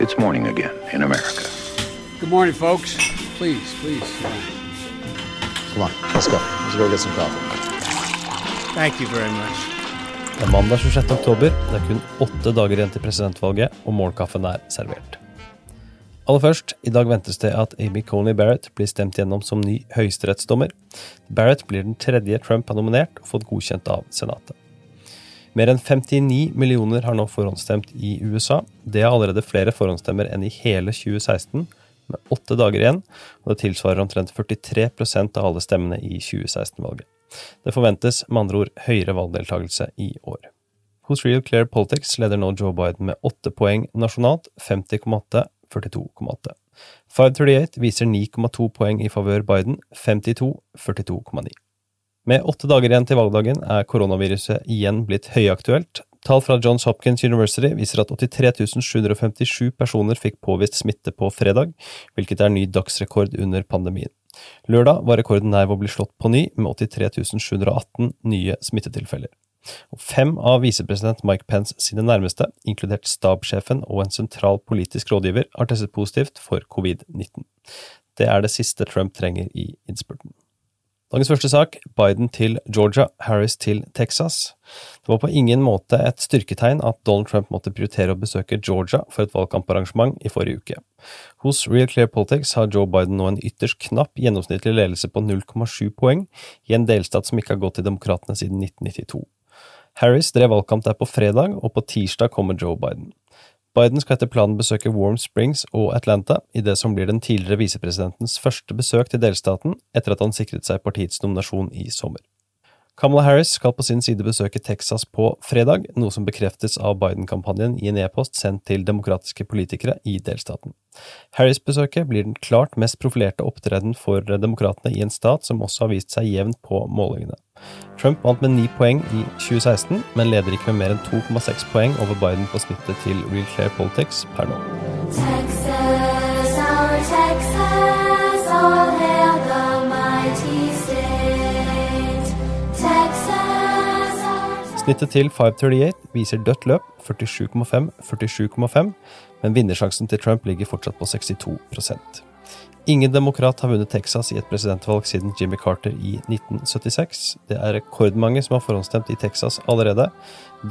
It's morning again in America. Good morning, folks. Please, please. Come on, let's go. Let's go get some coffee. Thank you very much. Det er mandag 26. oktober. Det er kun åtte dager igjen til presidentvalget, og morgenkaffen er servert. Aller først, i dag ventes det at Amy Coney Barrett blir stemt gjennom som ny høyesterettsdommer. Barrett blir den tredje Trump har nominert og fått godkjent av Senatet. Mer enn 59 millioner har nå forhåndsstemt i USA. Det er allerede flere forhåndsstemmer enn i hele 2016, med åtte dager igjen, og det tilsvarer omtrent 43% av alle stemmene i 2016-valget. Det forventes med andre ord høyere valgdeltakelse i år. Hos Real Clear Politics leder nå Joe Biden med åtte poeng nasjonalt, 50,8, 42,8. 538 viser 9,2 poeng i favør Biden, 52, 42,9. Med åtte dager igjen til valgdagen er koronaviruset igjen blitt høyaktuelt. Tall fra Johns Hopkins University viser at 83 757 personer fikk påvist smitte på fredag, hvilket er ny dagsrekord under pandemien. Lørdag var rekorden nær ved å bli slått på ny, med 83 718 nye smittetilfeller. Og fem av visepresident Mike Pence sine nærmeste, inkludert stabssjefen og en sentral politisk rådgiver, har testet positivt for covid-19. Det er det siste Trump trenger i innspurten. Dagens første sak, Biden til Georgia, Harris til Texas. Det var på ingen måte et styrketegn at Donald Trump måtte prioritere å besøke Georgia for et valgkamparrangement i forrige uke. Hos Real Clear Politics har Joe Biden nå en ytterst knapp gjennomsnittlig ledelse på 0,7 poeng i en delstat som ikke har gått til demokratene siden 1992. Harris drev valgkamp der på fredag, og på tirsdag kommer Joe Biden. Biden skal etter planen besøke Warm Springs og Atlanta i det som blir den tidligere visepresidentens første besøk til delstaten etter at han sikret seg partiets nominasjon i sommer. Kamala Harris skal på sin side besøke Texas på fredag, noe som bekreftes av Biden-kampanjen i en e-post sendt til demokratiske politikere i delstaten. Harris-besøket blir den klart mest profilerte opptreden for demokratene i en stat som også har vist seg jevnt på målingene. Trump vant med ni poeng i 2016, men leder ikke med mer enn 2,6 poeng over Biden på snittet til Real Clear Politics per nå. Texas, our Texas, all hail the Snittet til 538 viser dødt løp, 47,5, 47,5, men vinnersjansen til Trump ligger fortsatt på 62% Ingen demokrat har vunnet Texas i et presidentvalg siden Jimmy Carter i 1976. Det er rekordmange som har forhåndsstemt i Texas allerede.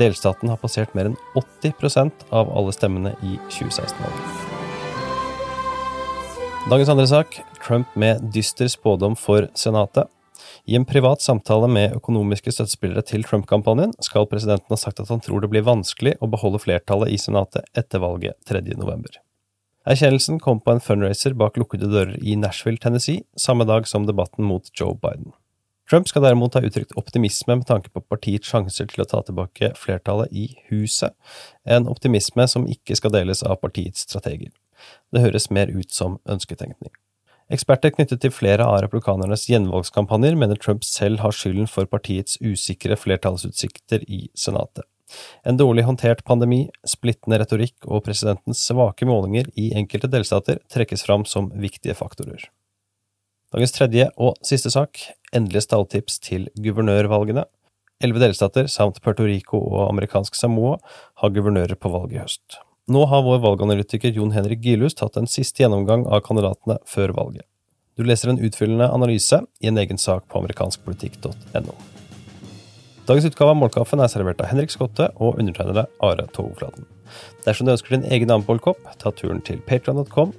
Delstaten har passert mer enn 80% av alle stemmene i 2016-valget. Dagens andre sak Trump med dyster spådom for Senatet. I en privat samtale med økonomiske støttespillere til Trump-kampanjen skal presidenten ha sagt at han tror det blir vanskelig å beholde flertallet i Senatet etter valget 3. november. Erkjennelsen kom på en fundraiser bak lukkede dører i Nashville, Tennessee, samme dag som debatten mot Joe Biden. Trump skal derimot ha uttrykt optimisme med tanke på partiets sjanser til å ta tilbake flertallet i Huset, en optimisme som ikke skal deles av partiets strateger. Det høres mer ut som ønsketenkning. Eksperter knyttet til flere av republikanernes gjenvalgskampanjer mener Trump selv har skylden for partiets usikre flertallsutsikter i Senatet. En dårlig håndtert pandemi, splittende retorikk og presidentens svake målinger i enkelte delstater trekkes fram som viktige faktorer. Dagens tredje og siste sak, endelige stalltips til guvernørvalgene. Elleve delstater samt Puerto Rico og amerikansk Samoa har guvernører på valg i høst. Nå har vår valganalytiker Jon Henrik Gilhus tatt en siste gjennomgang av kandidatene før valget. Du leser en utfyllende analyse i en egen sak på amerikanskpolitikk.no. Dagens utgave av Målkaffen er servert av Henrik Skotte og undertegnede Are Togflaten. Dersom du ønsker din egen Ampol-kopp, ta turen til patreon.com.